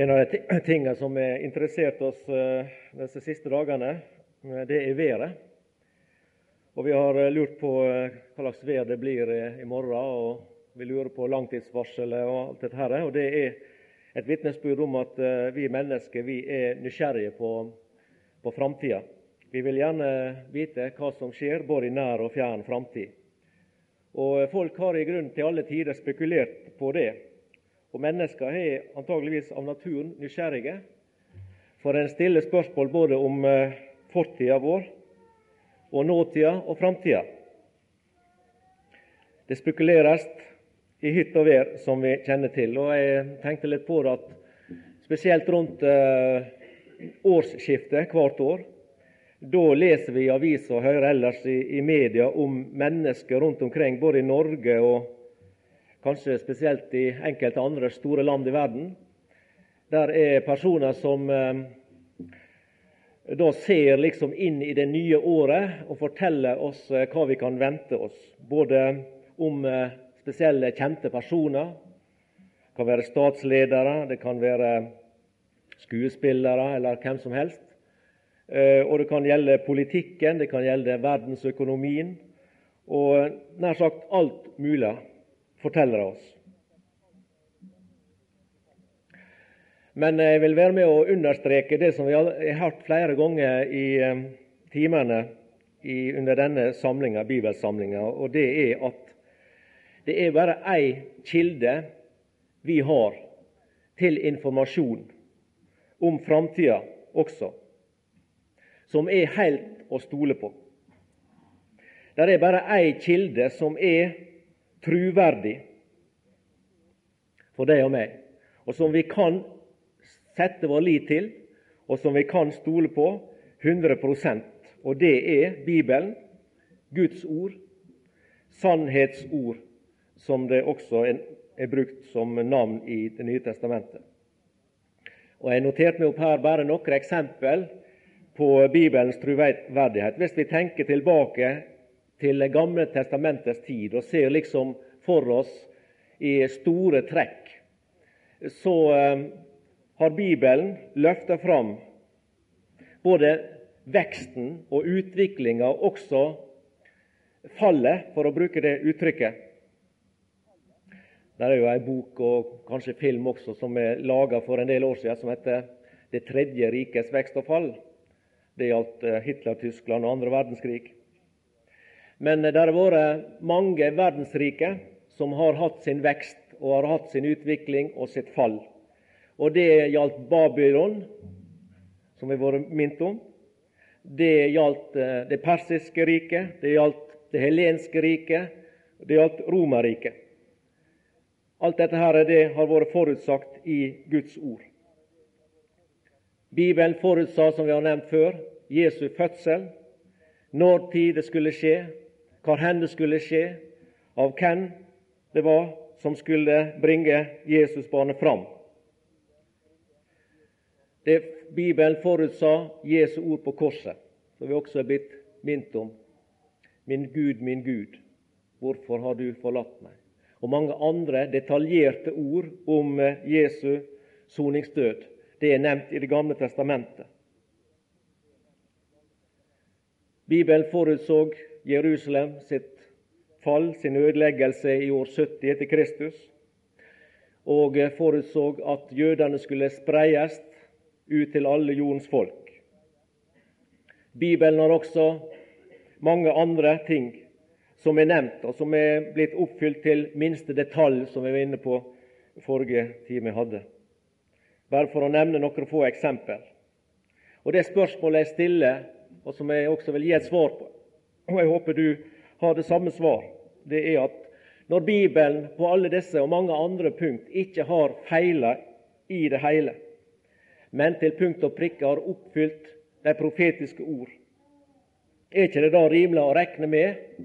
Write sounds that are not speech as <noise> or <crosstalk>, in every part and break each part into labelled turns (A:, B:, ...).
A: En av de <clears throat> tingene som har interessert oss eh, disse siste dagene, eh, det er været. Og Vi har eh, lurt på hva slags vær det blir i morgen, og vi lurer på langtidsvarselet og alt dette. her. Og Det er et vitnesbyrd om at vi mennesker vi er nysgjerrige på, på framtida. Vi vil gjerne vite hva som skjer, både i nær og fjern framtid. Og Folk har i grunnen til alle tider spekulert på det. Og mennesker er antageligvis av naturen nysgjerrige, for en stiller spørsmål både om eh, fortida vår og nåtida og framtida. Det spekuleres i hytt og vær, som vi kjenner til. Og jeg tenkte litt på det at spesielt rundt eh, årsskiftet hvert år, da leser vi i aviser og hører ellers i, i media om mennesker rundt omkring, både i Norge og kanskje spesielt i enkelte andre store land i verden. Der er personer som eh, da ser liksom inn i det nye året og forteller oss eh, hva vi kan vente oss. Både om eh, spesielle kjente personer. Det kan være statsledere, det kan være skuespillere eller hvem som helst. Og det kan gjelde politikken, det kan gjelde verdensøkonomien og nær sagt alt mulig forteller oss. Men jeg vil være med å understreke det som vi har hørt flere ganger i eh, timene under denne samlinga, bibelsamlinga, og det er at det er bare ei kilde vi har til informasjon om framtida også, som er helt å stole på. Det er bare ei kilde som er truverdig for deg og meg, og som vi kan sette vår lit til, og som vi kan stole på 100% og det er Bibelen, Guds ord, sannhetsord, som det også er brukt som navn i Det nye testamentet. Og Jeg noterte meg opp her bare noen eksempel på Bibelens troverdighet. Hvis vi tenker tilbake til gamle testamentets tid og ser liksom for oss i store trekk, så eh, har Bibelen løfta fram både veksten og utviklinga, også fallet, for å bruke det uttrykket. Det er jo ei bok og kanskje film også som er laga for en del år siden, som heter 'Det tredje rikets vekst og fall'. Det gjaldt eh, Hitler-Tyskland og andre verdenskrig. Men det har vært mange verdensrike som har hatt sin vekst og har hatt sin utvikling og sitt fall. Og Det gjaldt Babylon, som vi har vært minnet om. Det gjaldt eh, det persiske riket, det gjaldt det helenske riket, det gjaldt Romerriket. Alt dette her, det har vært forutsagt i Guds ord. Bibelen forutsa, som vi har nevnt før, Jesu fødsel, når tid det skulle skje, hvor hen det skulle skje, av hvem det var som skulle bringe Jesusbarnet fram. Det Bibelen forutsa Jesu ord på korset, som vi også er blitt minnet om. Min Gud, min Gud, hvorfor har du forlatt meg? Og mange andre detaljerte ord om Jesu soningsdød. Det er nevnt i Det gamle testamentet. Bibelen forutså Jerusalem sitt fall, sin ødeleggelse i år 70 etter Kristus, og forutså at jødene skulle spreies ut til alle jordens folk. Bibelen har også mange andre ting som er nevnt, og som er blitt oppfylt til minste detalj, som vi var inne på forrige time hadde. Bare for å nevne noen få eksempler. Og Det spørsmålet jeg stiller, og som jeg også vil gi et svar på, og jeg håper du har det samme svar, det er at når Bibelen på alle disse og mange andre punkt ikke har feila i det hele, men til punkt og prikke har oppfylt de profetiske ord, er ikke det da rimelig å regne med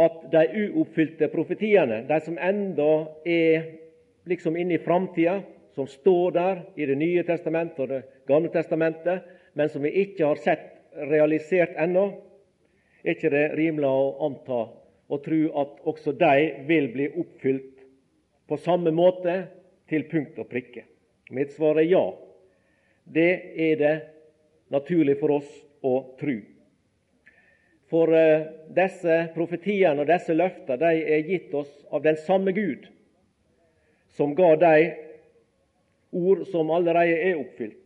A: at de uoppfylte profetiene, de som enda er liksom inne i framtida, som står der i Det nye testamentet og Det gamle testamentet, men som vi ikke har sett realisert ennå, er ikke det rimelig å anta og tro at også de vil bli oppfylt på samme måte til punkt og prikke. Mitt svar er ja. Det er det naturlig for oss å tro. For uh, disse profetiene og disse løftene de er gitt oss av den samme Gud som ga de ord som allerede er oppfylt.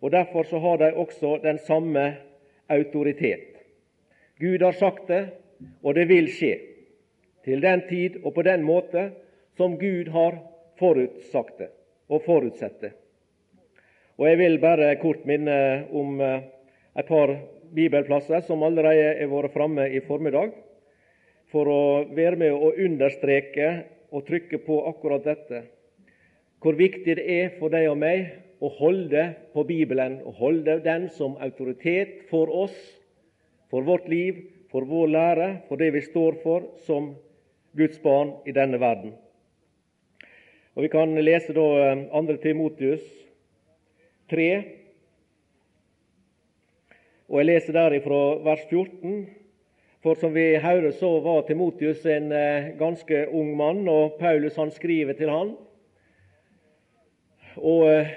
A: Og Derfor så har de også den samme autoritet. Gud har sagt det, og det vil skje. Til den tid og på den måte som Gud har forutsagt det og forutsett det. Og Jeg vil bare kort minne om eh, et par bibelplasser som allerede har vært framme i formiddag, for å være med å understreke og trykke på akkurat dette. Hvor viktig det er for deg og meg å holde på Bibelen, å holde den som autoritet for oss, for vårt liv, for vår lære, for det vi står for som Guds barn i denne verden. Og Vi kan lese da 2. Eh, Timotius 3, og jeg leser der fra vers 14. For som vi hører, så var Timotius en eh, ganske ung mann, og Paulus han skriver til han. Og eh,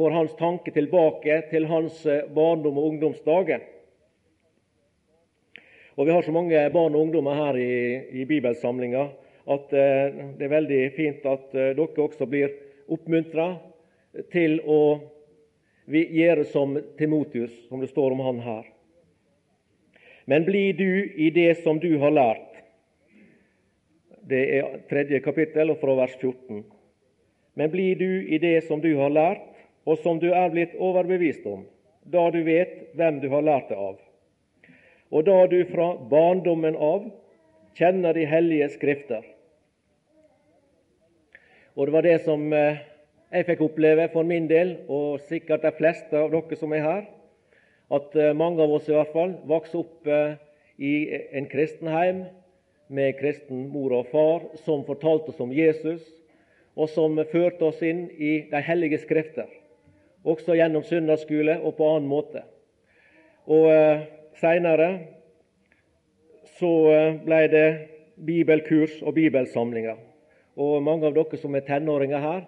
A: får hans tanke tilbake til hans barndom og ungdomsdager. Og Vi har så mange barn og ungdommer her i, i bibelsamlinga at eh, det er veldig fint at eh, dere også blir oppmuntra til å gjøre som Timotius, som det står om han her. Men bli du i det som du har lært. Det er tredje kapittel, og fra vers 14. Men bli du i det som du har lært, og som du er blitt overbevist om, da du vet hvem du har lært det av, og da du fra barndommen av kjenner de hellige skrifter, og Det var det som eh, jeg fikk oppleve for min del, og sikkert de fleste av dere som er her, at eh, mange av oss i hvert fall vokste opp eh, i en kristen heim med kristen mor og far, som fortalte oss om Jesus, og som førte oss inn i de hellige skrifter, også gjennom søndagsskole og på annen måte. Og eh, Seinere så ble det bibelkurs og bibelsamlinger. Og mange av dere som er tenåringer her,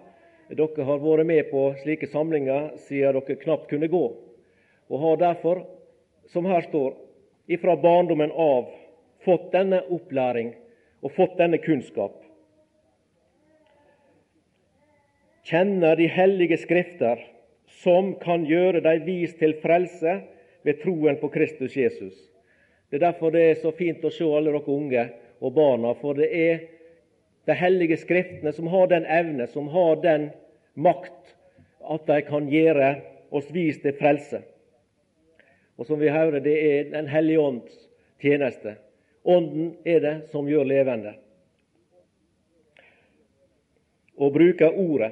A: dere har vært med på slike samlinger siden dere knapt kunne gå, og har derfor, som her står, ifra barndommen av fått denne opplæring og fått denne kunnskap. Kjenner de hellige Skrifter, som kan gjøre deg vis til frelse ved troen på Kristus Jesus. Det er derfor det er så fint å se alle dere unge og barna, for det er de hellige skriftene, som har den evne, som har den makt, at de kan gjøre oss vis til frelse. Og som vi hører, det er Den hellige ånds tjeneste. Ånden er det som gjør levende. Og bruker ordet,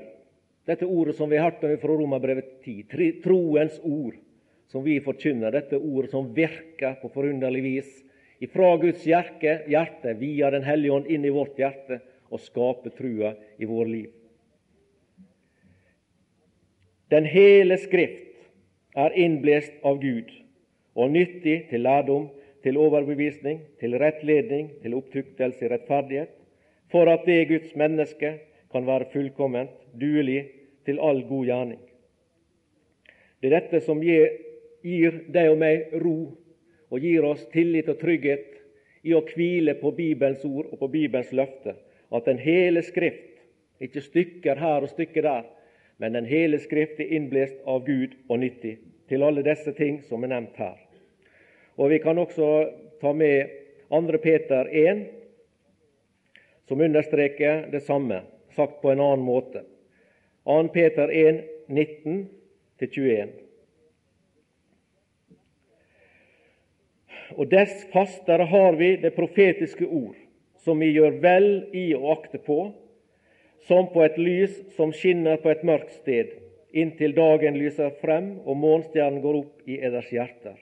A: dette ordet som vi har hørt fra Romerbrevet 10, troens ord, som vi forkynner, dette ordet som virker på forunderlig vis ifra Guds hjerte, via Den hellige ånd inn i vårt hjerte, og skape trua i vår liv. Den hele Skrift er innblest av Gud og nyttig til lærdom, til overbevisning, til rettledning, til opptuktelse i rettferdighet, for at det Guds menneske kan være fullkomment, duelig til all god gjerning. Det er dette som gir, gir deg og meg ro og gir oss tillit og trygghet i å hvile på Bibelens ord og på Bibelens løfte, at den hele Skrift, ikke stykker her og stykker der, men den hele Skrift er innblest av Gud og nyttig til alle disse ting som er nevnt her. Og Vi kan også ta med 2. Peter 1, som understreker det samme, sagt på en annen måte. 2. Peter 1, 19-21. Og dess fastere har vi det profetiske ord, som vi gjør vel i å akte på, som på et lys som skinner på et mørkt sted, inntil dagen lyser frem og månestjernen går opp i eders hjerter.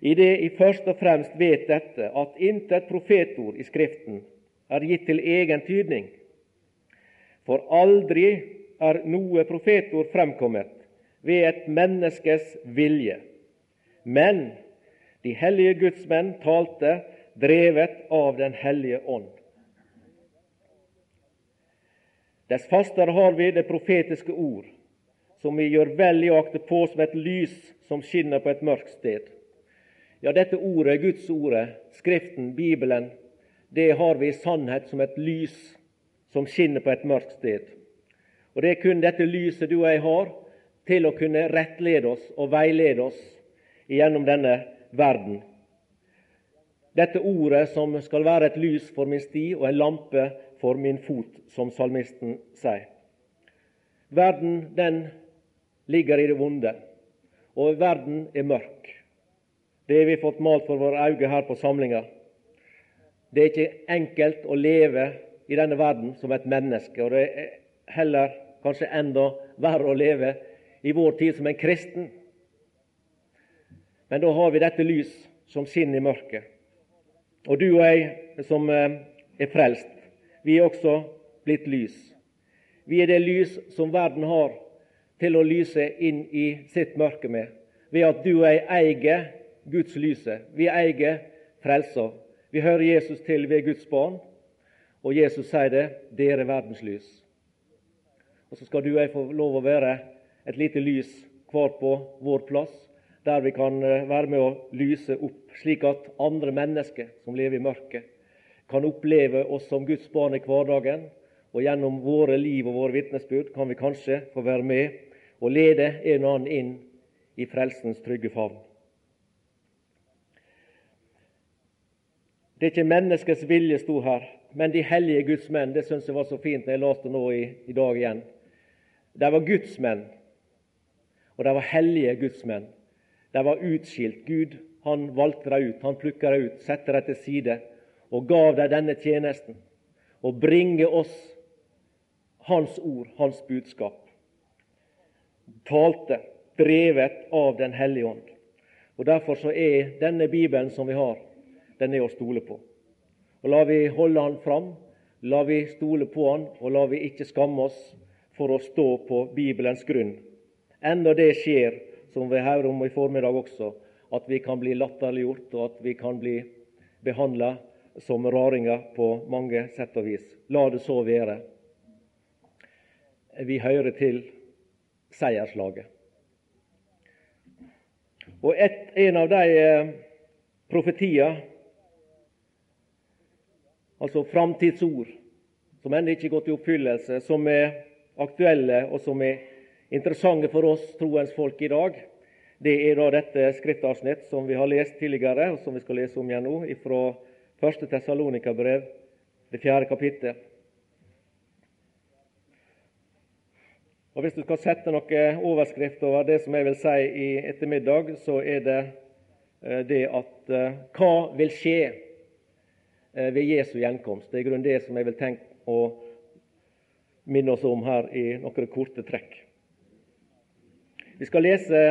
A: I det I først og fremst vet dette, at intet profetord i Skriften er gitt til egen tydning, for aldri er noe profetord fremkommet ved et menneskes vilje. Men de hellige gudsmenn talte drevet av Den hellige ånd. Dess fastere har vi det profetiske ord, som vi gjør vel i å akte på som et lys som skinner på et mørkt sted. Ja, dette ordet, Guds ordet, Skriften, Bibelen, det har vi i sannhet som et lys som skinner på et mørkt sted. Og Det er kun dette lyset du og jeg har til å kunne rettlede oss og veilede oss gjennom denne verden. Dette ordet som skal være et lys for min sti og en lampe for min fot, som salmisten sier. Verden den ligger i det vonde, og verden er mørk. Det har vi fått malt for våre øyne her på samlinga. Det er ikke enkelt å leve i denne verden som et menneske, og det er heller kanskje enda verre å leve i vår tid som en kristen. Men da har vi dette lys som skinner i mørket. Og du og jeg som eh, er frelst, vi er også blitt lys. Vi er det lys som verden har til å lyse inn i sitt mørke med, ved at du og jeg eier Guds lyse. Vi eier frelsa. Vi hører Jesus til, ved Guds barn, og Jesus sier det 'Dere er verdens lys'. Og så skal du og jeg få lov å være et lite lys hver på vår plass, der vi kan eh, være med å lyse opp, slik at andre mennesker som lever i mørket, kan oppleve oss som Guds barn i hverdagen. Og gjennom våre liv og våre vitnesbyrd kan vi kanskje få være med og lede en og annen inn i frelsens trygge favn. Det er ikke menneskets vilje sto her, men de hellige Guds menn. Det syns jeg var så fint når jeg leste nå i, i dag igjen. De var Guds menn, og de var hellige Guds menn. De var utskilt. Gud han valgte dem ut, han plukka dem ut, satte dem til side og gav dem denne tjenesten. Å bringe oss Hans ord, Hans budskap. Talte, drevet av Den hellige ånd. Og Derfor så er denne Bibelen som vi har, den er å stole på. Og La vi holde Han fram, la vi stole på Han, og la vi ikke skamme oss for å stå på Bibelens grunn. Enda det skjer, som vi hører om i formiddag også, at vi kan bli latterliggjort, og at vi kan bli behandla som raringer på mange sett og vis. La det så være. Vi hører til seierslaget. Og et, en av de eh, profetier, altså framtidsord, som ennå ikke er gått i oppfyllelse, som er aktuelle og som er interessante for oss troens folk i dag, det er da dette skriftavsnitt som vi har lest tidligere, og som vi skal lese om igjen nå, fra 1. Tessalonika-brev, det fjerde kapittel. Og Hvis du skal sette noe overskrift over det som jeg vil si i ettermiddag, så er det eh, det at eh, hva vil skje ved Jesu gjenkomst? Det er i grunnen det som jeg vil tenke å minne oss om her i noen korte trekk. Vi skal lese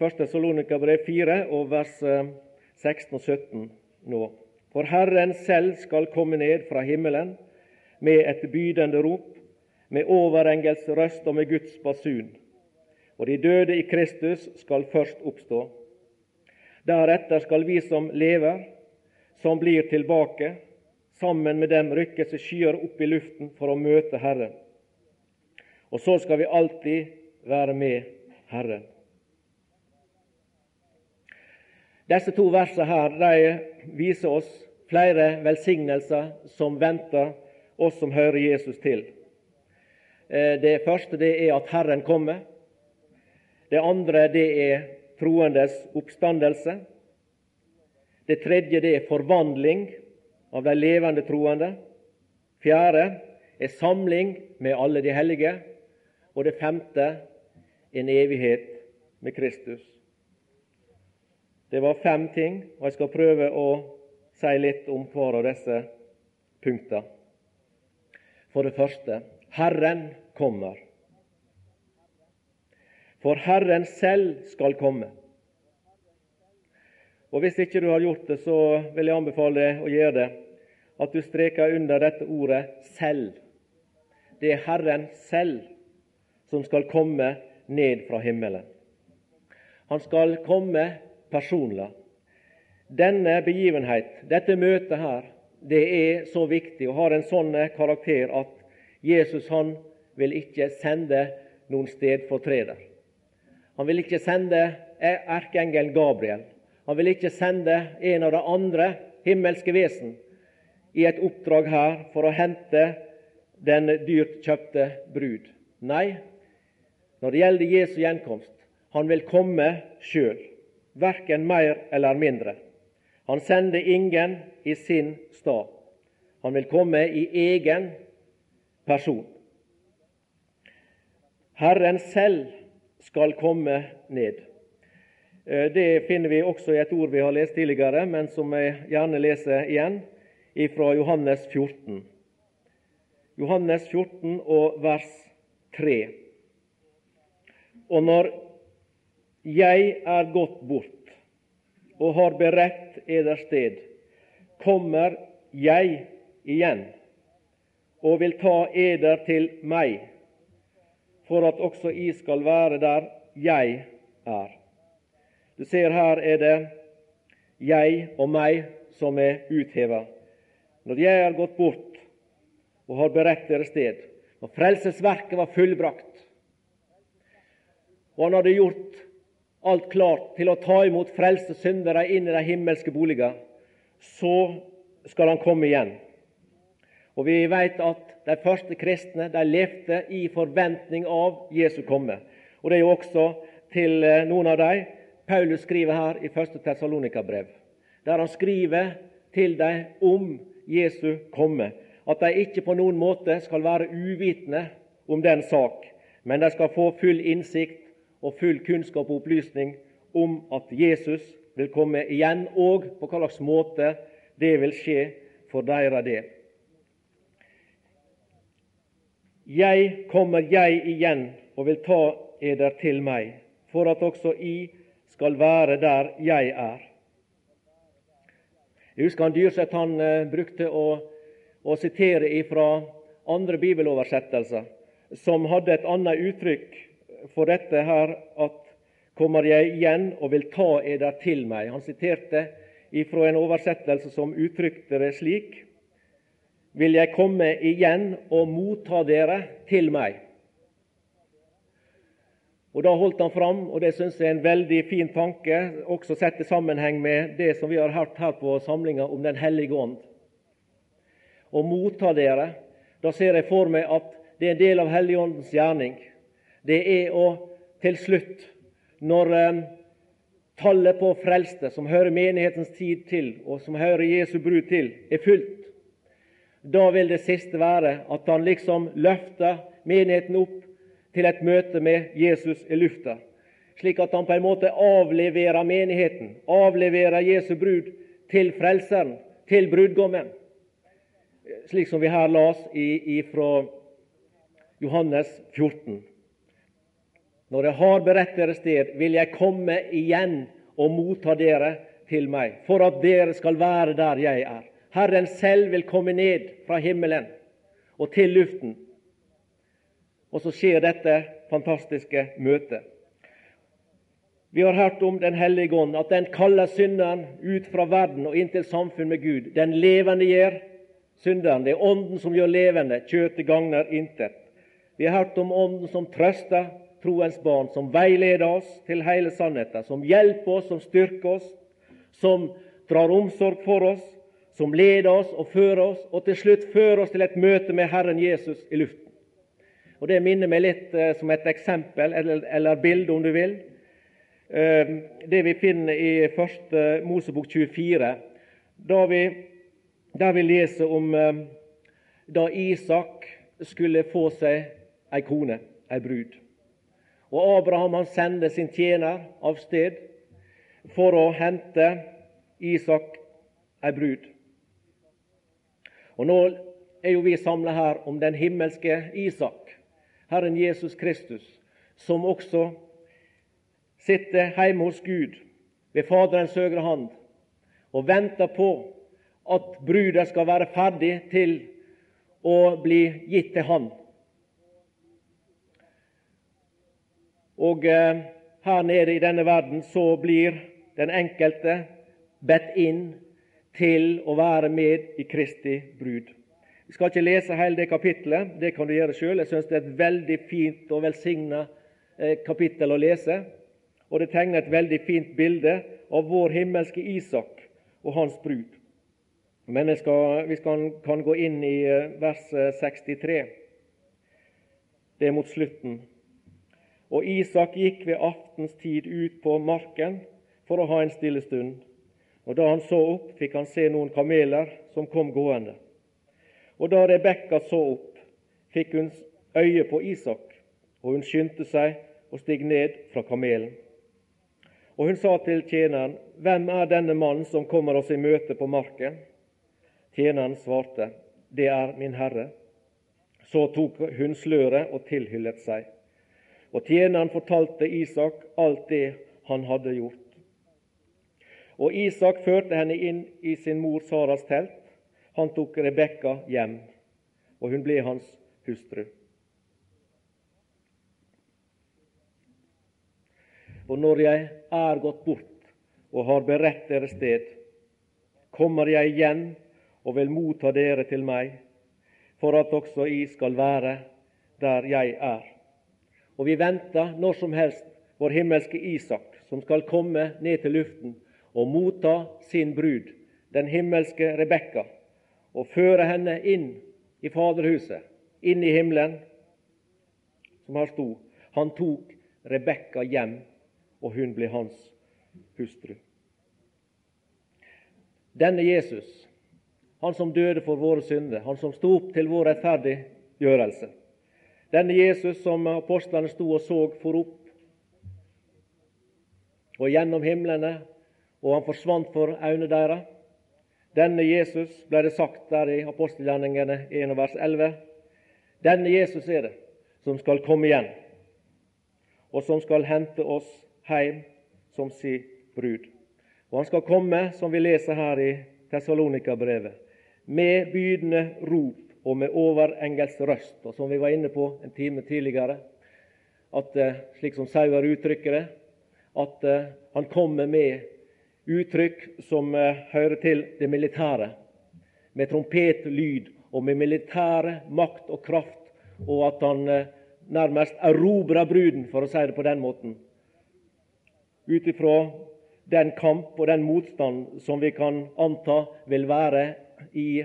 A: 1. Salonika-brev 4 og vers 16 eh, og 17 nå. For Herren selv skal komme ned fra himmelen med et bydende rop, med overengels røst og med Guds basun. Og de døde i Kristus skal først oppstå. Deretter skal vi som lever, som blir tilbake, Sammen med dem rykkes skyer opp i luften for å møte Herren. Og så skal vi alltid være med Herren. Disse to versene her, de viser oss flere velsignelser som venter oss som hører Jesus til. Eh, det første det er at Herren kommer. Det andre det er troendes oppstandelse. Det tredje det er forvandling av de levende troende. Fjerde er samling med alle de hellige. Og det femte en evighet med Kristus. Det var fem ting, og jeg skal prøve å si litt om hver av disse punktene. For det første Herren kommer. For Herren selv skal komme. Og Hvis ikke du har gjort det, så vil jeg anbefale deg å gjøre det. At du streker under dette ordet 'selv'. Det er Herren selv som skal komme ned fra himmelen. Han skal komme personlig. Denne begivenhet, dette møtet her, det er så viktig og har en sånn karakter at Jesus han vil ikke sende noen stedfortreder. Han vil ikke sende erkeengelen Gabriel. Han vil ikke sende en av de andre himmelske vesen i et oppdrag her for å hente den dyrt kjøpte brud. Nei, når det gjelder Jesu gjenkomst, han vil komme sjøl, verken mer eller mindre. Han sender ingen i sin stad. Han vil komme i egen person. Herren selv skal komme ned. Eh, det finner vi også i et ord vi har lest tidligere, men som jeg gjerne leser igjen, fra Johannes 14. Johannes 14 og vers 3. Og når jeg er gått bort og har beredt eder sted, kommer jeg igjen og vil ta eder til meg, for at også I skal være der jeg er. Du ser her er det jeg og meg som er utheva. Når jeg er gått bort og har beredt dere sted, når frelsesverket var fullbrakt, og han hadde gjort alt klart til å ta imot frelste syndere inn i de himmelske boliger, så skal han komme igjen. Og Vi vet at de første kristne de levde i forventning av Jesu komme. Og Det er jo også til eh, noen av dem Paulus skriver her i 1. Tessalonika-brev, der han skriver til dem om Jesu komme, at de ikke på noen måte skal være uvitende om den sak, men de skal få full innsikt og full kunnskap og opplysning om at Jesus vil komme igjen, og på hva slags måte det vil skje for deres del. Jeg kommer jeg igjen og vil ta eder til meg, for at også I skal være der jeg er. Jeg husker han Dyrseth han uh, brukte å, å sitere ifra andre bibeloversettelser, som hadde et annet uttrykk for dette her at kommer jeg igjen og vil ta eder til meg. Han siterte ifra en oversettelse som uttrykte det slik vil jeg komme igjen og motta dere til meg. Og Da holdt han fram, og det syns jeg er en veldig fin tanke, også sett i sammenheng med det som vi har hørt her på samlinga om Den hellige ånd. Å motta dere, da ser jeg for meg at det er en del av Helligåndens gjerning. Det er å til slutt, når eh, tallet på frelste som hører menighetens tid til, og som hører Jesu brud til, er fullt, da vil det siste være at han liksom løfter menigheten opp til et møte med Jesus i lufta, slik at han på en måte avleverer menigheten, avleverer Jesu brud til Frelseren, til brudgommen, slik som vi her las fra Johannes 14. Når jeg har beredt dere sted, vil jeg komme igjen og motta dere til meg, for at dere skal være der jeg er. Herren selv vil komme ned fra himmelen og til luften. Og så skjer dette fantastiske møtet. Vi har hørt om Den hellige ånd, at den kaller synderen ut fra verden og inn til samfunn med Gud. Den levende gjør synderen. Det er Ånden som gjør levende. Kjøtet gagner intet. Vi har hørt om Ånden som trøster troens barn, som veileder oss til hele sannheten, som hjelper oss, som styrker oss, som drar omsorg for oss, som leder oss og fører oss, og til slutt fører oss til et møte med Herren Jesus i luften. Og Det minner meg litt eh, som et eksempel, eller, eller bilde, om du vil. Eh, det vi finner i 1. Mosebok 24, da vi, der vi leser om eh, da Isak skulle få seg ei kone, ei brud. Og Abraham han sendte sin tjener av sted for å hente Isak ei brud. Og Nå er jo vi samla her om den himmelske Isak, Herren Jesus Kristus, som også sitter hjemme hos Gud ved Faderens høyre hand og venter på at bruda skal være ferdig til å bli gitt til Han. Og eh, her nede i denne verden så blir den enkelte bedt inn til å være med i Kristi brud. Vi skal ikke lese hele det kapittelet, det kan du gjøre sjøl. Jeg syns det er et veldig fint og velsigna eh, kapittel å lese. Og det tegner et veldig fint bilde av vår himmelske Isak og hans brud. Men skal, vi skal, kan gå inn i eh, vers 63. Det er mot slutten. Og Isak gikk ved aftens tid ut på marken for å ha en stille stund. Og Da han så opp, fikk han se noen kameler som kom gående. Og da Rebekka så opp, fikk hun øye på Isak, og hun skyndte seg og steg ned fra kamelen. Og hun sa til tjeneren, Hvem er denne mannen som kommer oss i møte på marken? Tjeneren svarte, Det er min herre. Så tok hun sløret og tilhyllet seg. Og tjeneren fortalte Isak alt det han hadde gjort. Og Isak førte henne inn i sin mor Saras telt, han tok Rebekka hjem, og hun ble hans hustru. Og når jeg er gått bort og har beredt dere sted, kommer jeg igjen og vil motta dere til meg, for at også I skal være der jeg er. Og vi venter når som helst vår himmelske Isak, som skal komme ned til luften og motta sin brud, den himmelske Rebekka, og føre henne inn i Faderhuset, inn i himmelen, som her sto. Han tok Rebekka hjem, og hun ble hans hustru. Denne Jesus, han som døde for våre synder, han som sto opp til vår rettferdiggjørelse, denne Jesus som apostlene sto og så for opp og gjennom himlene, og han forsvant for øynene deres, denne Jesus, ble det sagt der i apostelgjerningene 1 vers 11, denne Jesus er det som skal komme igjen, og som skal hente oss hjem som si brud. Og han skal komme, som vi leser her i Tessalonika-brevet, med bydende rop og med overengelsk røst. Og som vi var inne på en time tidligere, at eh, slik som Sauer uttrykker det, at eh, han kommer med uttrykk som eh, hører til det militære, med trompetlyd og med militære makt og kraft, og at han eh, nærmest erobrer bruden, for å si det på den måten, ut ifra den kamp og den motstand som vi kan anta vil være i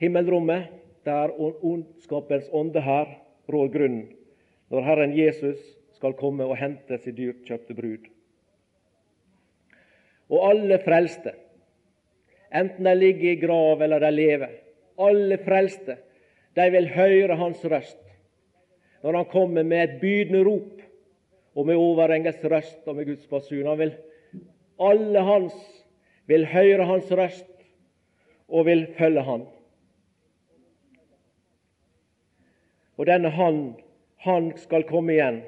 A: himmelrommet, der ondskapens ånde her rår grunnen, når Herren Jesus skal komme og hente sin dyrt kjøpte brud og alle frelste, enten de ligger i grav eller de lever, alle frelste, de vil høre hans røst når han kommer med et bydende rop og med overengels røst og med Guds basun. Han vil, alle hans vil høre hans røst og vil følge han. Og denne han, han skal komme igjen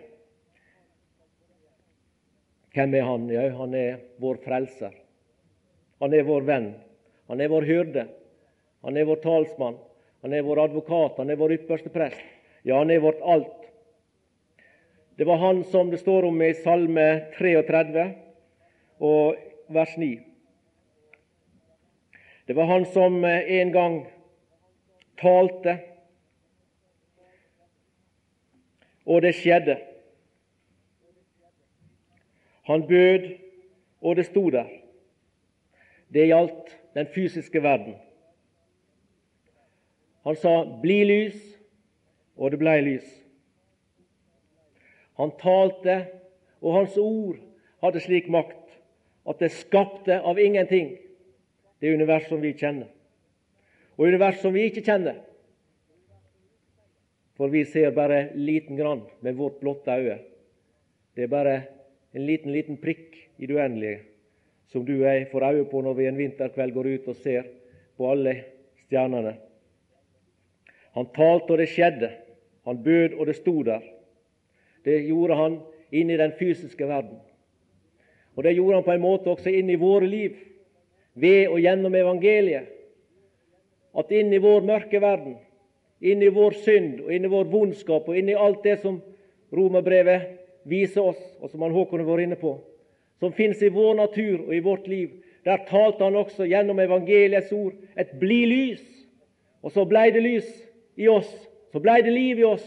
A: hvem er han? Ja, han er vår frelser. Han er vår venn. Han er vår hyrde. Han er vår talsmann. Han er vår advokat. Han er vår ypperste prest. Ja, han er vårt alt. Det var han som det står om i Salme 33 og vers 9. Det var han som en gang talte, og det skjedde. Han bød, og det sto der. Det gjaldt den fysiske verden. Han sa 'bli lys', og det blei lys. Han talte, og hans ord hadde slik makt at det skapte av ingenting det univers som vi kjenner, og univers som vi ikke kjenner. For vi ser bare liten grann med vårt blotte øye. Det er bare en liten, liten prikk i det uendelige som du og får øye på når vi en vinterkveld går ut og ser på alle stjernene. Han talte, og det skjedde. Han bød, og det sto der. Det gjorde han inn i den fysiske verden. Og det gjorde han på en måte også inn i våre liv, ved og gjennom evangeliet. At inn i vår mørke verden, inn i vår synd og inn i vår vondskap og inn i alt det som romerbrevet viser oss, og som han Håkon har vært inne på, som finnes i vår natur og i vårt liv. Der talte han også gjennom evangeliets ord et 'bli lys', Og så blei det lys i oss, så blei det liv i oss.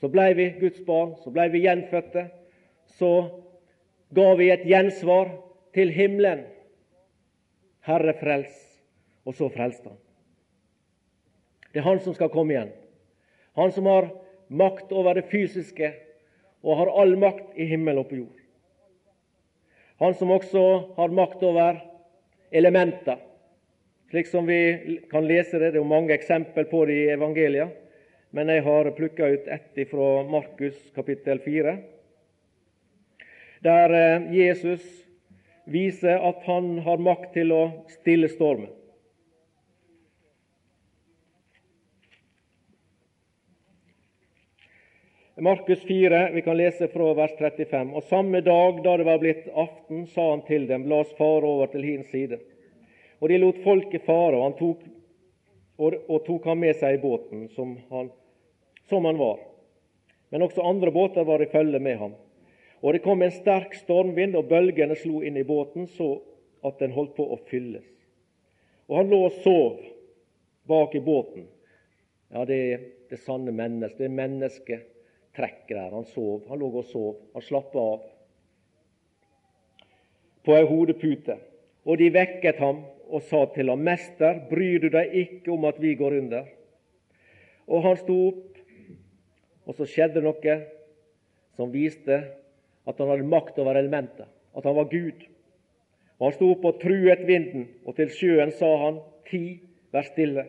A: Så blei vi Guds barn, så blei vi gjenfødte. Så ga vi et gjensvar til himmelen. Herre, frels. Og så frelste han. Det er han som skal komme igjen. Han som har makt over det fysiske og har all makt i himmel og på jord. Han som også har makt over elementer, slik som vi kan lese det. Det er jo mange eksempel på det i evangelia, men jeg har plukka ut ett fra Markus kapittel 4, der eh, Jesus viser at han har makt til å stille stormen. Markus 4, vi kan lese fra vers 35. Og samme dag da det var blitt aften, sa han til dem, la oss fare over til hin side. Og de lot folket fare, og, tok, og, og tok ham med seg i båten, som han, som han var. Men også andre båter var i følge med ham. Og det kom en sterk stormvind, og bølgene slo inn i båten så at den holdt på å fylles. Og han lå og sov bak i båten. Ja, det er det sanne mennesket. Det er mennesket trekk der. Han sov. Han lå og sov. Han slappa av på ei hodepute. Og de vekket ham og sa til ham, Mester, bryr du deg ikke om at vi går under? Og han sto opp, og så skjedde noe som viste at han hadde makt over elementet, at han var Gud. Og Han sto opp og truet vinden, og til sjøen sa han, Ti, vær stille.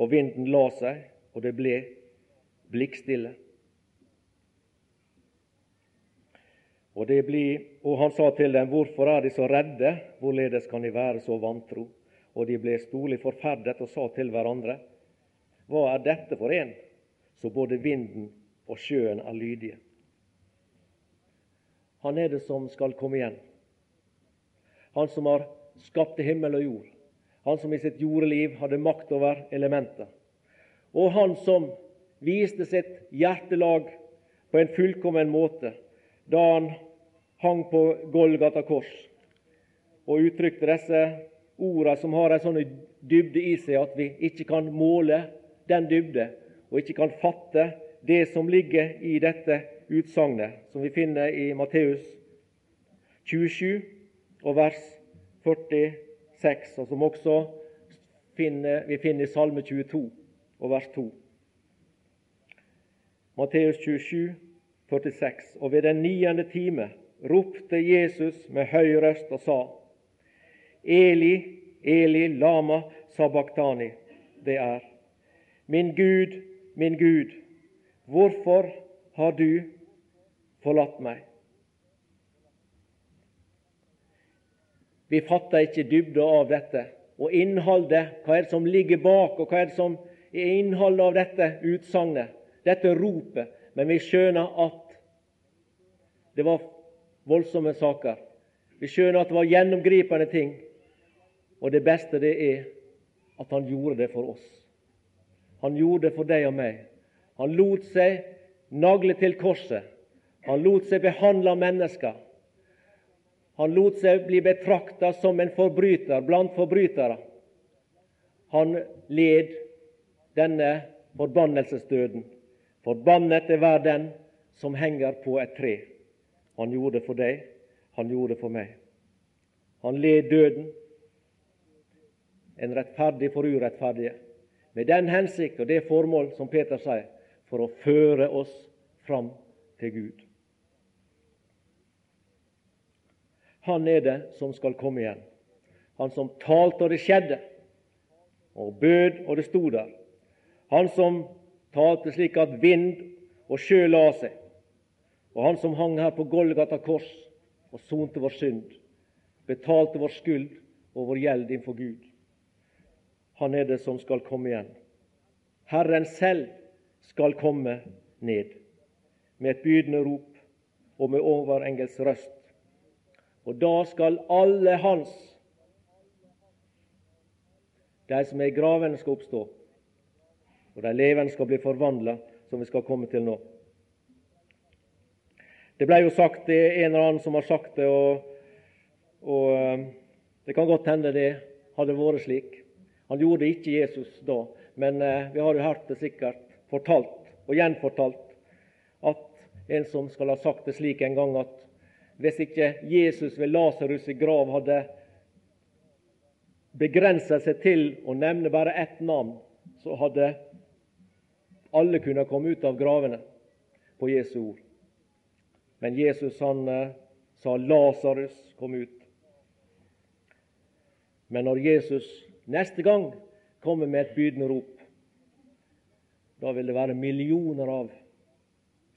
A: Og vinden la seg, og det ble blikkstille. Og, blir, og, han sa til dem, Hvorfor er de så redde? Hvorledes kan de være så vantro? Og de ble storlig forferdet og sa til hverandre, Hva er dette for en, så både vinden og sjøen er lydige? Han er det som skal komme igjen. Han som har skapt himmel og jord. Han som i sitt jordeliv hadde makt over elementer. Og han som viste sitt hjertelag på en fullkommen måte da han hang på Golgata kors og uttrykte disse ordene som har en sånn dybde i seg at vi ikke kan måle den dybde, og ikke kan fatte det som ligger i dette utsagnet, som vi finner i Matteus 27 og vers 46, og som også finner, vi finner i Salme 22 og vers 2. Matteus 27, 46. Og ved den niende time ropte Jesus med høy røst og sa:" Eli, Eli, lama sabachthani. Det er Min Gud, min Gud, hvorfor har du forlatt meg? Vi fatter ikke dybden av dette. Og innholdet, hva er det som ligger bak, og hva er det som er innholdet av dette utsagnet, dette ropet? Men vi skjønner at det var voldsomme saker. Vi skjønner at det var gjennomgripende ting. Og det beste det er at han gjorde det for oss. Han gjorde det for deg og meg. Han lot seg nagle til korset. Han lot seg behandle mennesker. Han lot seg bli betrakta som en forbryter blant forbrytere. Han led denne forbannelsesdøden. Forbannet er hver den som henger på et tre. Han gjorde det for deg, han gjorde det for meg. Han led døden, en rettferdig for urettferdige, med den hensikt og det formål, som Peter sier, for å føre oss fram til Gud. Han er det som skal komme igjen. Han som talte, og det skjedde, og bød, og det sto der. Han som talte slik at vind og sjø la seg. Og han som hang her på Golgata kors og sonte vår synd, betalte vår skyld og vår gjeld innfor Gud. Han er det som skal komme igjen. Herren selv skal komme ned med et bydende rop og med overengels røst. Og da skal alle hans, de som er i gravene, skal oppstå, og de levende skal bli forvandla, som vi skal komme til nå. Det ble jo sagt, det er en eller annen som har sagt det, og, og eh, det kan godt hende det hadde vært slik. Han gjorde ikke Jesus da, men eh, vi har jo hørt det sikkert fortalt og gjenfortalt at en som skal ha sagt det slik en gang at hvis ikke Jesus ved Lasarus' i grav hadde begrenset seg til å nevne bare ett navn, så hadde alle kunnet komme ut av gravene på Jesu ord. Men Jesus han eh, sa 'Lasarus, kom ut'. Men når Jesus neste gang kommer med et bydende rop, da vil det være millioner av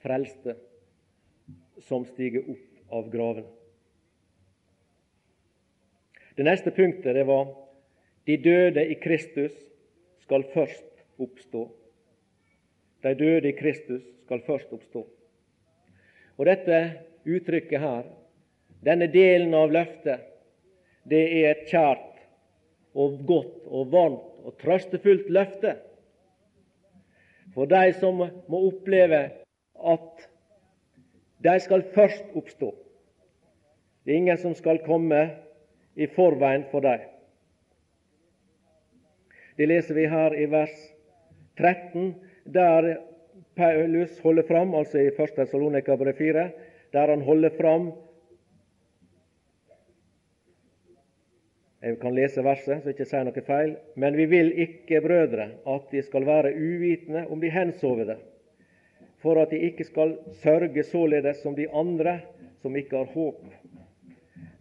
A: frelste som stiger opp av graven. Det neste punktet det var de døde i Kristus skal først oppstå. De døde i Kristus skal først oppstå. Og Dette uttrykket her, denne delen av løftet, det er et kjært og godt og varmt og trøstefullt løfte for de som må oppleve at de skal først oppstå. Det er ingen som skal komme i forveien for dem. Det leser vi her i vers 13, der Paulus holder fram, altså i 1. Tessalonika 4, der han holder fram Jeg kan lese verset, så jeg ikke sier noe feil. Men vi vil ikke, brødre, at de skal være uvitende om de hensovede, for at de ikke skal sørge således som de andre som ikke har håp.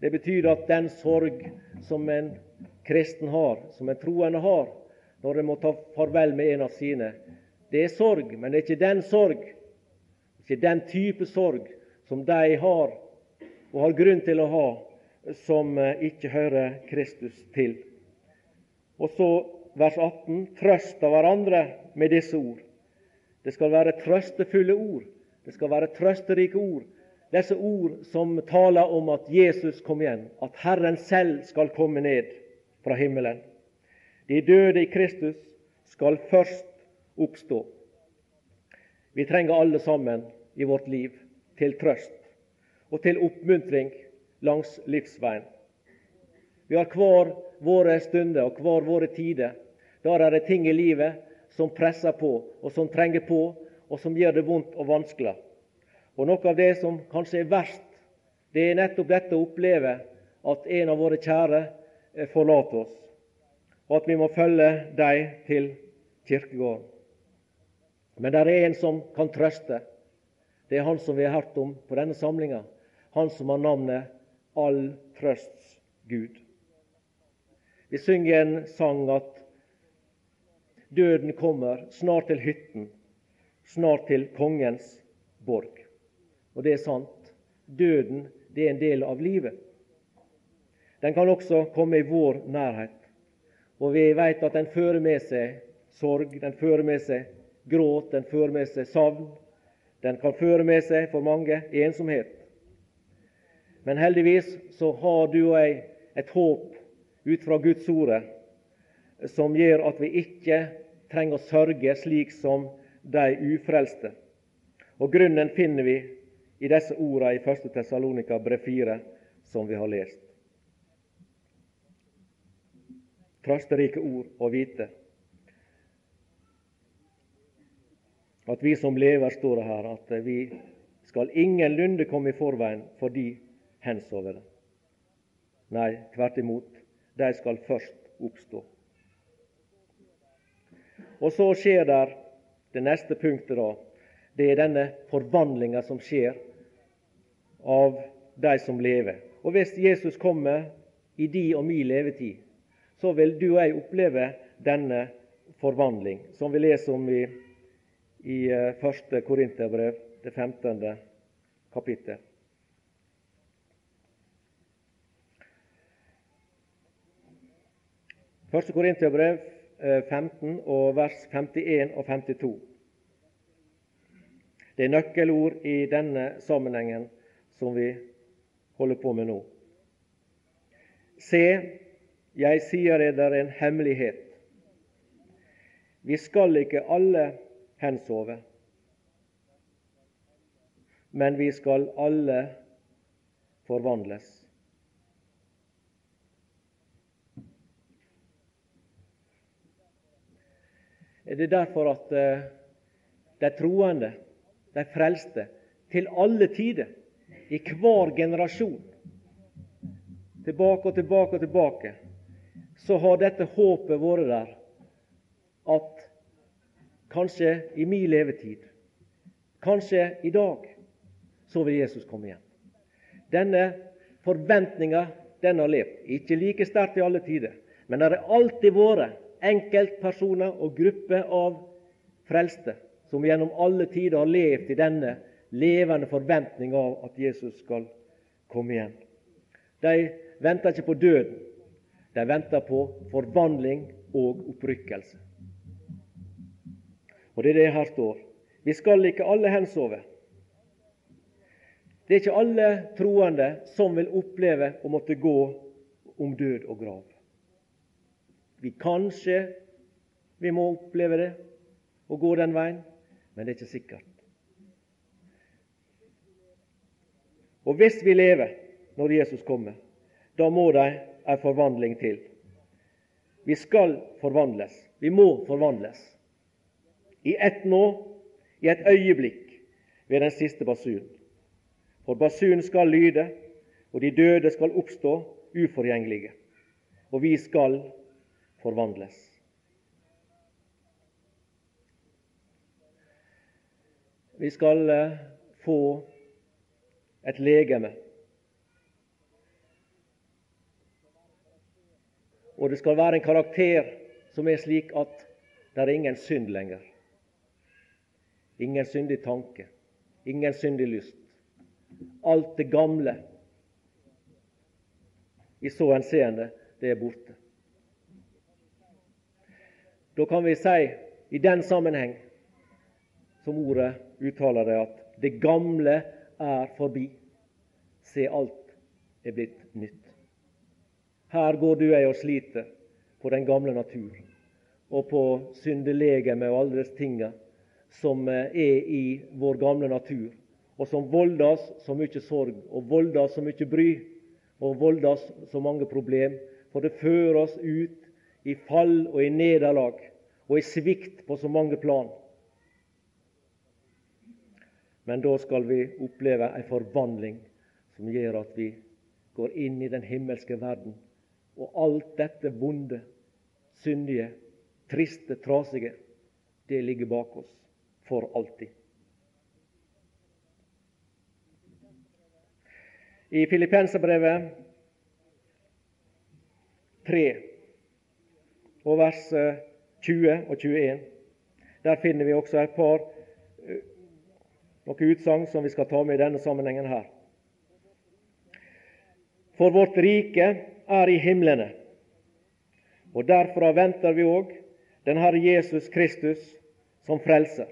A: Det betyr at den sorg som en kristen har, som en troende har, når en må ta farvel med en av sine. Det er sorg, men det er ikke den sorg, ikke den type sorg som de har og har grunn til å ha, som eh, ikke hører Kristus til. Og så vers 18.: Trøst av hverandre med disse ord. Det skal være trøstefulle ord. Det skal være trøsterike ord. Disse ord som taler om at Jesus kom igjen, at Herren selv skal komme ned fra himmelen. De døde i Kristus skal først oppstå. Vi trenger alle sammen i vårt liv til trøst og til oppmuntring langs livsveien. Vi har hver våre stunder og hver våre tider. Der er det ting i livet som presser på, og som trenger på, og som gjør det vondt og vanskelig. Og Noe av det som kanskje er verst, det er nettopp dette å oppleve at en av våre kjære eh, forlater oss og at vi må følge dem til kirkegården. Men det er en som kan trøste. Det er han som vi har hørt om på denne samlinga. Han som har navnet All trøsts Gud. Vi synger en sang at døden kommer snart til hytten, snart til kongens borg. Og det er sant. Døden det er en del av livet. Den kan også komme i vår nærhet. Og vi vet at den fører med seg sorg, den fører med seg gråt, den fører med seg savn. Den kan føre med seg for mange ensomhet. Men heldigvis så har du og jeg et håp ut fra Guds ordet som gjør at vi ikke trenger å sørge slik som de ufrelste. Og Grunnen finner vi i disse ordene i 1. Tessalonika brev 4, som vi har lest. trøsterike ord å vite. At vi som lever, står det her, at vi skal ingenlunde komme i forveien for de hensovne. Nei, tvert imot. De skal først oppstå. Og så skjer der det neste punktet, da. Det er denne forvandlinga som skjer av de som lever. Og hvis Jesus kommer i de og mi levetid, så vil du og jeg oppleve denne forvandling, som vi leser om i, i 1. Eh, Korinterbrev, det 15. kapittel. Første Korinterbrev 15 eh, og vers 51 og 52. Det er nøkkelord i denne sammenhengen som vi holder på med nå. Se, jeg sier dere en hemmelighet. Vi skal ikke alle hensove, men vi skal alle forvandles. Det er derfor at eh, de troende, de frelste, til alle tider, i hver generasjon, tilbake og tilbake og tilbake, så har dette håpet vært der at kanskje i min levetid, kanskje i dag, så vil Jesus komme igjen. Denne forventninga den har levd. Ikke like sterkt i alle tider, men det har alltid vært enkeltpersoner og grupper av frelste som gjennom alle tider har levd i denne levende forventning av at Jesus skal komme igjen. De venter ikke på døden, de venter på forvandling og opprykkelse. Og det er det her står. Vi skal ikke alle hensove. Det er ikke alle troende som vil oppleve å måtte gå om død og grav. Vi kanskje vi må oppleve det og gå den veien, men det er ikke sikkert. Og hvis vi lever når Jesus kommer, da må det en forvandling til. Vi skal forvandles. Vi må forvandles. I ett nå, i et øyeblikk, ved den siste basun. For basun skal lyde, og de døde skal oppstå uforgjengelige. Og vi skal forvandles. Vi skal eh, få et legeme. Og det skal være en karakter som er slik at det er ingen synd lenger. Ingen syndig tanke, ingen syndig lyst. Alt det gamle i så henseende, det er borte. Da kan vi si i den sammenheng, som ordet uttaler det, at det gamle er forbi. Se, alt er blitt nytt. Her går du ei og sliter på den gamle natur og på syndelegeme og alle disse tinga som eh, er i vår gamle natur, og som volder oss så mye sorg og volder oss så mye bry og volder oss så mange problem. For det fører oss ut i fall og i nederlag og i svikt på så mange plan. Men da skal vi oppleve en forvandling som gjør at vi går inn i den himmelske verden. Og alt dette vonde, syndige, triste, trasige, det ligger bak oss for alltid. I Filippenserbrevet 3 og vers 20 og 21 der finner vi også et par noen utsagn som vi skal ta med i denne sammenhengen her. For vårt rike er i himlene, og derfra venter vi òg den Herre Jesus Kristus som frelser.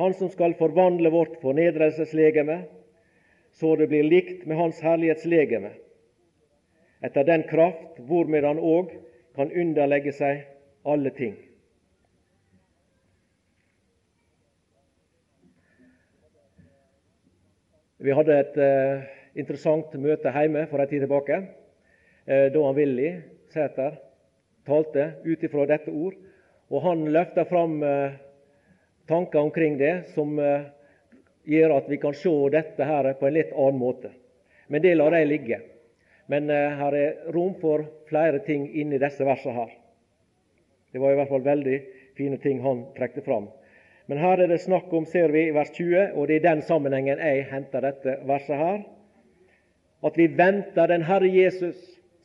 A: Han som skal forvandle vårt fornedrelseslegeme, så det blir likt med Hans herlighetslegeme, etter den kraft hvormed Han òg kan underlegge seg alle ting. Vi hadde et uh, interessant møte hjemme for en tid tilbake, uh, da han Willy Sæter talte ut ifra dette ord. Og han løfta fram eh, tanker omkring det som eh, gjør at vi kan se dette her på en litt annen måte. Men det lar jeg ligge. Men eh, her er rom for flere ting inni disse versene her. Det var i hvert fall veldig fine ting han trekte fram. Men her er det snakk om, ser vi i vers 20, og det er i den sammenhengen jeg henter dette verset her, at vi venter den Herre Jesus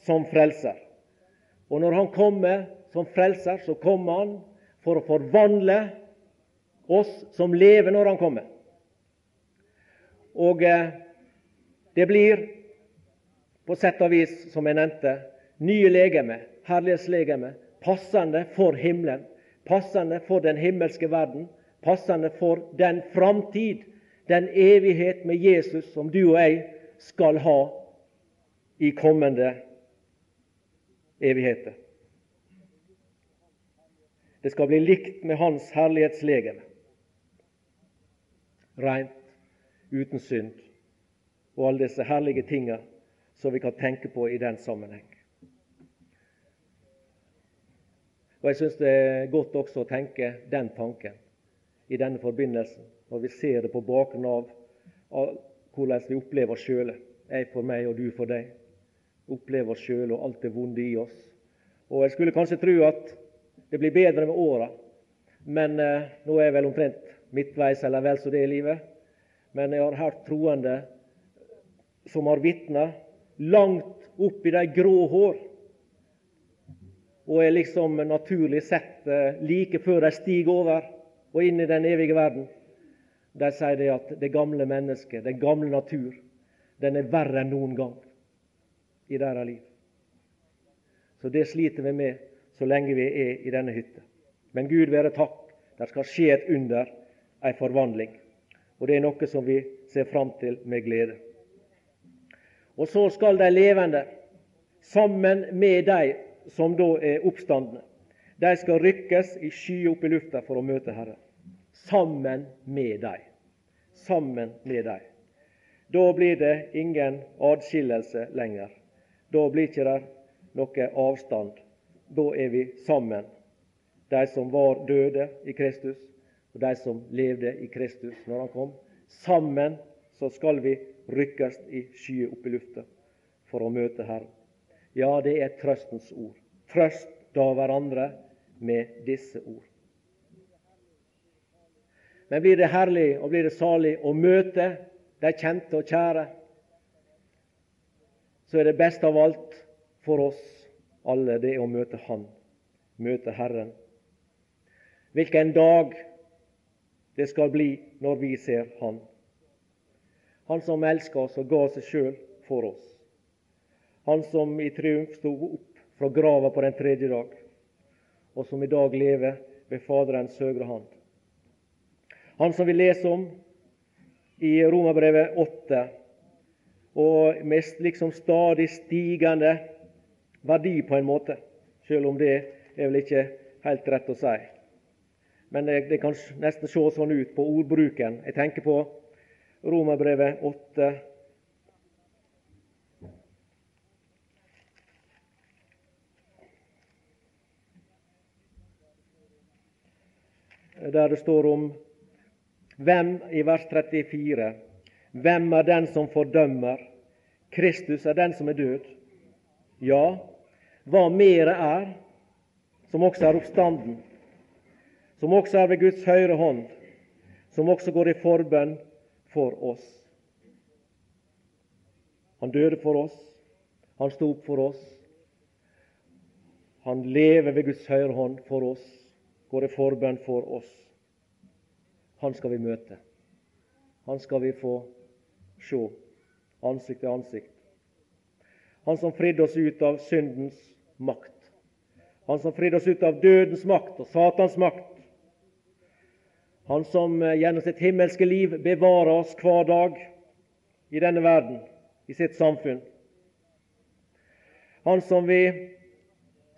A: som frelser. Og når Han kommer som frelser, så kommer Han for å forvandle oss som lever når Han kommer. Og eh, det blir på sett og vis, som jeg nevnte, nye legeme, herlighetslegeme, passende for himmelen, passende for den himmelske verden, passende for den framtid, den evighet med Jesus som du og jeg skal ha i kommende evigheter. Det skal bli likt med Hans herlighetslegeme. Rent, uten synd og alle disse herlige tinga som vi kan tenke på i den sammenheng. Og Jeg syns det er godt også å tenke den tanken i denne forbindelsen, når vi ser det på bakgrunn av hvordan vi opplever oss sjøle. Jeg for meg og du for deg. Opplever oss sjøle og alt det vonde i oss. Og Jeg skulle kanskje tro at det blir bedre med åra, men eh, nå er jeg vel omtrent midtveis eller vel så det i livet. Men jeg har hørt troende som har vitna langt opp i de grå hår, og er liksom naturlig sett eh, like før de stiger over og inn i den evige verden. De sier det at det gamle mennesket, den gamle natur, den er verre enn noen gang i deres liv. Så det sliter vi med så lenge vi er i denne hytta. Men Gud være takk, det skal skje et under, ei forvandling. Og det er noe som vi ser fram til med glede. Og så skal de levende, sammen med de som da er oppstandne, de skal rykkes i skyer opp i lufta for å møte Herren. Sammen med dem. Sammen med dem. Da blir det ingen adskillelse lenger. Da blir ikke det noe avstand. Da er vi sammen, de som var døde i Kristus, de som levde i Kristus når han kom. Sammen så skal vi rykkes i skyer opp i lufta for å møte Herren. Ja, det er trøstens ord. Trøst da hverandre med disse ord. Men blir det herlig og blir det salig å møte de kjente og kjære, så er det best av alt for oss alle det å møte Han, møte Herren. Hvilken dag det skal bli når vi ser Han. Han som elsker oss og ga seg sjøl for oss. Han som i triumf sto opp fra grava på den tredje dag, og som i dag lever ved Faderens høyre hand. Han som vi leser om i Romerbrevet 8, og med liksom stadig stigende verdi, på en måte, selv om det er vel ikke helt rett å si. Men det, det kan nesten se sånn ut på ordbruken. Jeg tenker på Romerbrevet 8. Der det står om hvem i vers 34 Hvem er den som fordømmer? Kristus er den som er død. Ja, hva mere er, som også er oppstanden, som også er ved Guds høyre hånd, som også går i forbønn for oss. Han døde for oss, han sto opp for oss. Han lever ved Guds høyre hånd for oss, går i forbønn for oss. Han skal vi møte. Han skal vi få se ansikt til ansikt. Han som fridde oss ut av syndens makt. Han som fridde oss ut av dødens makt og Satans makt. Han som eh, gjennom sitt himmelske liv bevarer oss hver dag i denne verden, i sitt samfunn. Han som vi,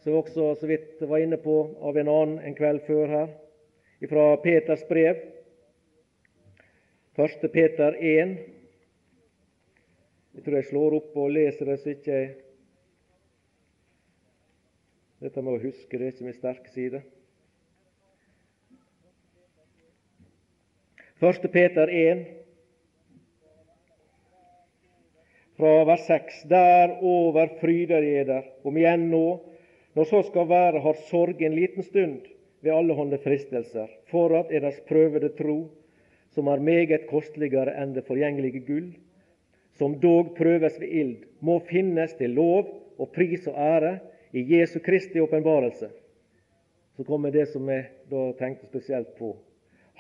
A: som også så vidt var inne på av en annen en kveld før her, fra Peters brev, 1. Peter 1. Jeg tror jeg slår opp og leser det så ikke jeg Dette med å huske, det er ikke min sterke side. 1. Peter 1, fra vers 6. Derover fryder eder, om igjen nå, når så skal være, har sorg en liten stund ved allehånde fristelser, for at eders prøvede tro, som er meget kosteligere enn det forgjengelige gull, som dog prøves ved ild, må finnes til lov og pris og ære i Jesu Kristi åpenbarelse. Så kommer det som jeg da tenkte spesielt på.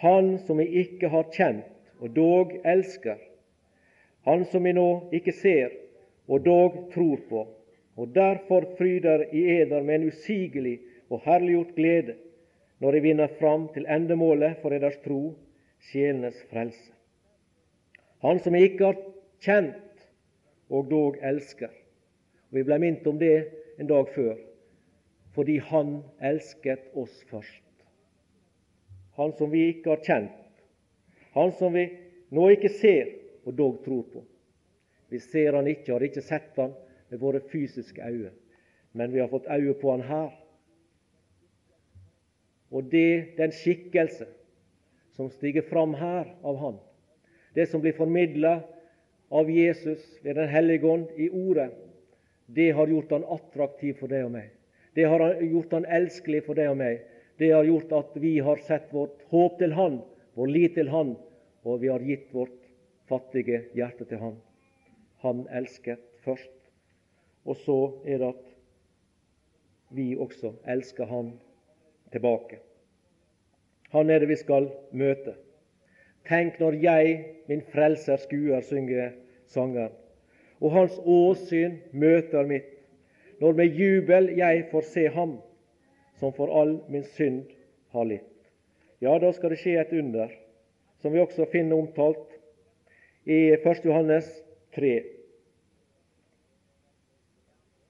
A: Han som vi ikke har kjent, og dog elsker. Han som vi nå ikke ser, og dog tror på. Og derfor fryder i eder med en usigelig og herliggjort glede, når de vinner fram til endemålet for eders tro, sjelenes frelse. Han som vi ikke har kjent, og dog elsker. Og Vi ble minnet om det en dag før, fordi Han elsket oss først han som vi ikke har kjent, han som vi nå ikke ser og dog tror på. Vi ser han ikke, har ikke sett han med våre fysiske øyne, men vi har fått øye på han her. Og det, den skikkelse som stiger fram her av Han, det som blir formidla av Jesus ved Den hellige ånd i Ordet, det har gjort Han attraktiv for deg og meg. Det har gjort Han elskelig for deg og meg. Det har gjort at vi har sett vårt håp til Han, vår lit til Han, og vi har gitt vårt fattige hjerte til Han. Han elsket først. Og så er det at vi også elsker Han tilbake. Han er det vi skal møte. Tenk når jeg, min frelser, skuer, synger sangeren, og hans åsyn møter mitt, når med jubel jeg får se ham, som for all min synd har litt. Ja, da skal det skje et under, som vi også finner omtalt i 1. Johannes 3.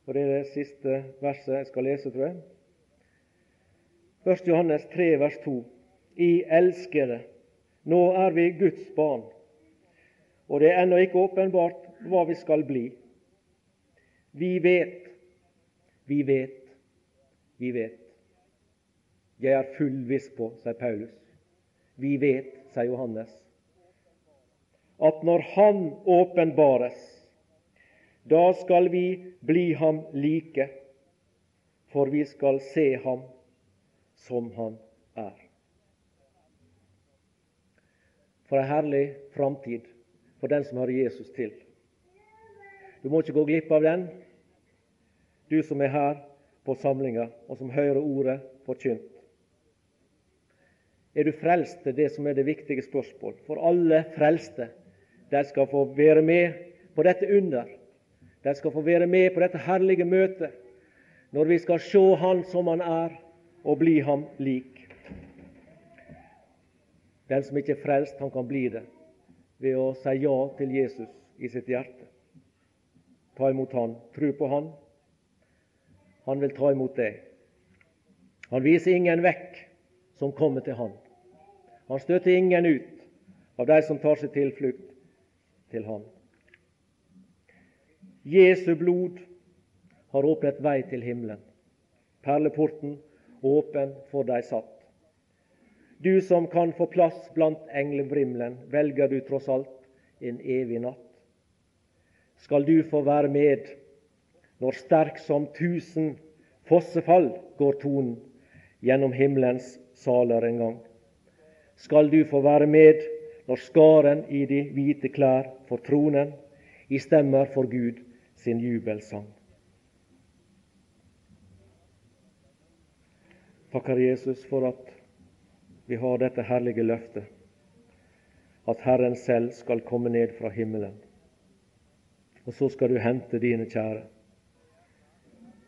A: Og Det er det siste verset jeg skal lese, tror jeg. 1. Johannes 3, vers 2. I elskede, nå er vi Guds barn, og det er ennå ikke åpenbart hva vi skal bli. Vi vet, vi vet, vi vet. Jeg er full viss på, sier Paulus. Vi vet, sier Johannes, at når Han åpenbares, da skal vi bli ham like, for vi skal se ham som han er. For ei herlig framtid for den som har Jesus til. Du må ikke gå glipp av den, du som er her på samlinga, og som hører ordet forkynt. Er du frelst? Det er det som er det viktige spørsmål. For alle frelste, de skal få være med på dette under. De skal få være med på dette herlige møtet når vi skal se Han som Han er, og bli Ham lik. Den som ikke er frelst, han kan bli det ved å si ja til Jesus i sitt hjerte. Ta imot Han, tro på Han. Han vil ta imot deg. Han viser ingen vekk som kommer til Han. Han støter ingen ut av de som tar seg tilflukt til Han. Jesu blod har åpnet vei til himmelen. Perleporten åpen for de satt. Du som kan få plass blant englebrimlen, velger du tross alt en evig natt. Skal du få være med når sterk som tusen fossefall går tonen gjennom himmelens saler en gang? skal du få være med når skaren i de hvite klær får tronen, i stemmer for Gud sin jubelsang. Takker Jesus for at vi har dette herlige løftet, at Herren selv skal komme ned fra himmelen. Og så skal du hente dine kjære,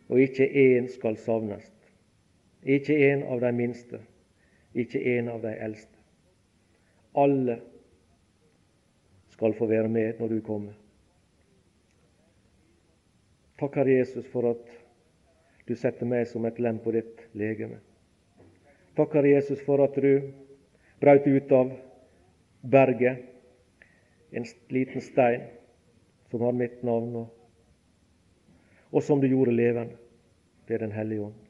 A: og ikke én skal savnes. Ikke en av de minste, ikke en av de eldste. Alle skal få være med når du kommer. Takk, Herre Jesus for at du setter meg som et lem på ditt legeme. Takk, Herre Jesus for at du brøt ut av berget en liten stein som har mitt navn, og, som du gjorde levende ved Den hellige ånd.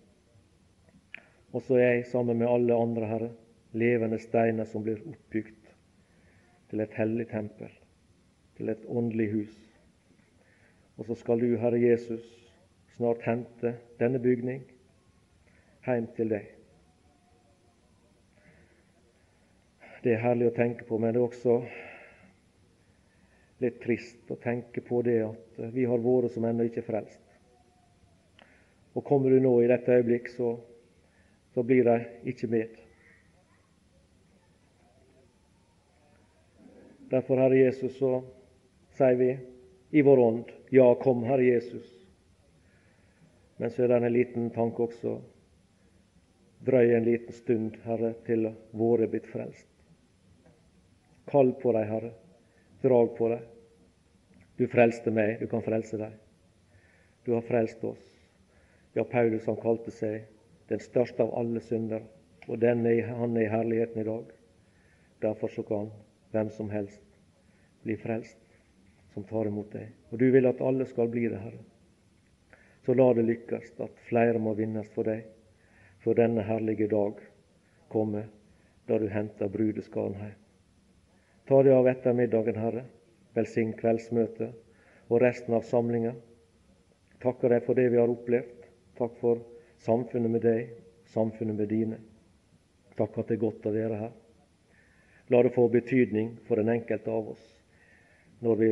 A: Og så er jeg sammen med alle andre, Herre, levende steiner som blir oppbygd til et hellig tempel, til et åndelig hus. Og så skal du, Herre Jesus, snart hente denne bygning hjem til deg. Det er herlig å tenke på, men det er også litt trist å tenke på det at vi har vært som ennå ikke er frelst. Og kommer du nå i dette øyeblikk, så, så blir de ikke med. Derfor, Herre Jesus, så sier vi i vår ånd ja, kom, Herre Jesus. Men så er det en liten tanke også. Drøy en liten stund, Herre, til våre blitt frelst. Kall på dem, Herre. Drag på dem. Du frelste meg, du kan frelse dem. Du har frelst oss. Ja, Paulus han kalte seg den største av alle synder, og denne, han er i herligheten i dag. Derfor så kan hvem som helst bli frelst som tar imot deg. Og du vil at alle skal bli det, Herre. Så la det lykkes at flere må vinnes for deg for denne herlige dag kommer da du henter brudeskaren hjem. Ta det av ettermiddagen, Herre. Velsign kveldsmøtet og resten av samlinga. Takker deg for det vi har opplevd. Takk for samfunnet med deg, samfunnet med dine. Takk at det er godt å være her. La det få betydning for den enkelte av oss når vi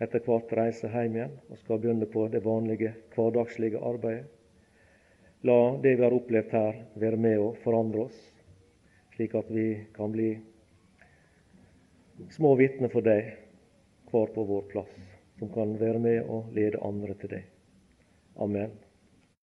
A: etter hvert reiser hjem igjen og skal begynne på det vanlige, hverdagslige arbeidet. La det vi har opplevd her, være med å forandre oss, slik at vi kan bli små vitner for deg, hver på vår plass, som kan være med og lede andre til deg. Amen.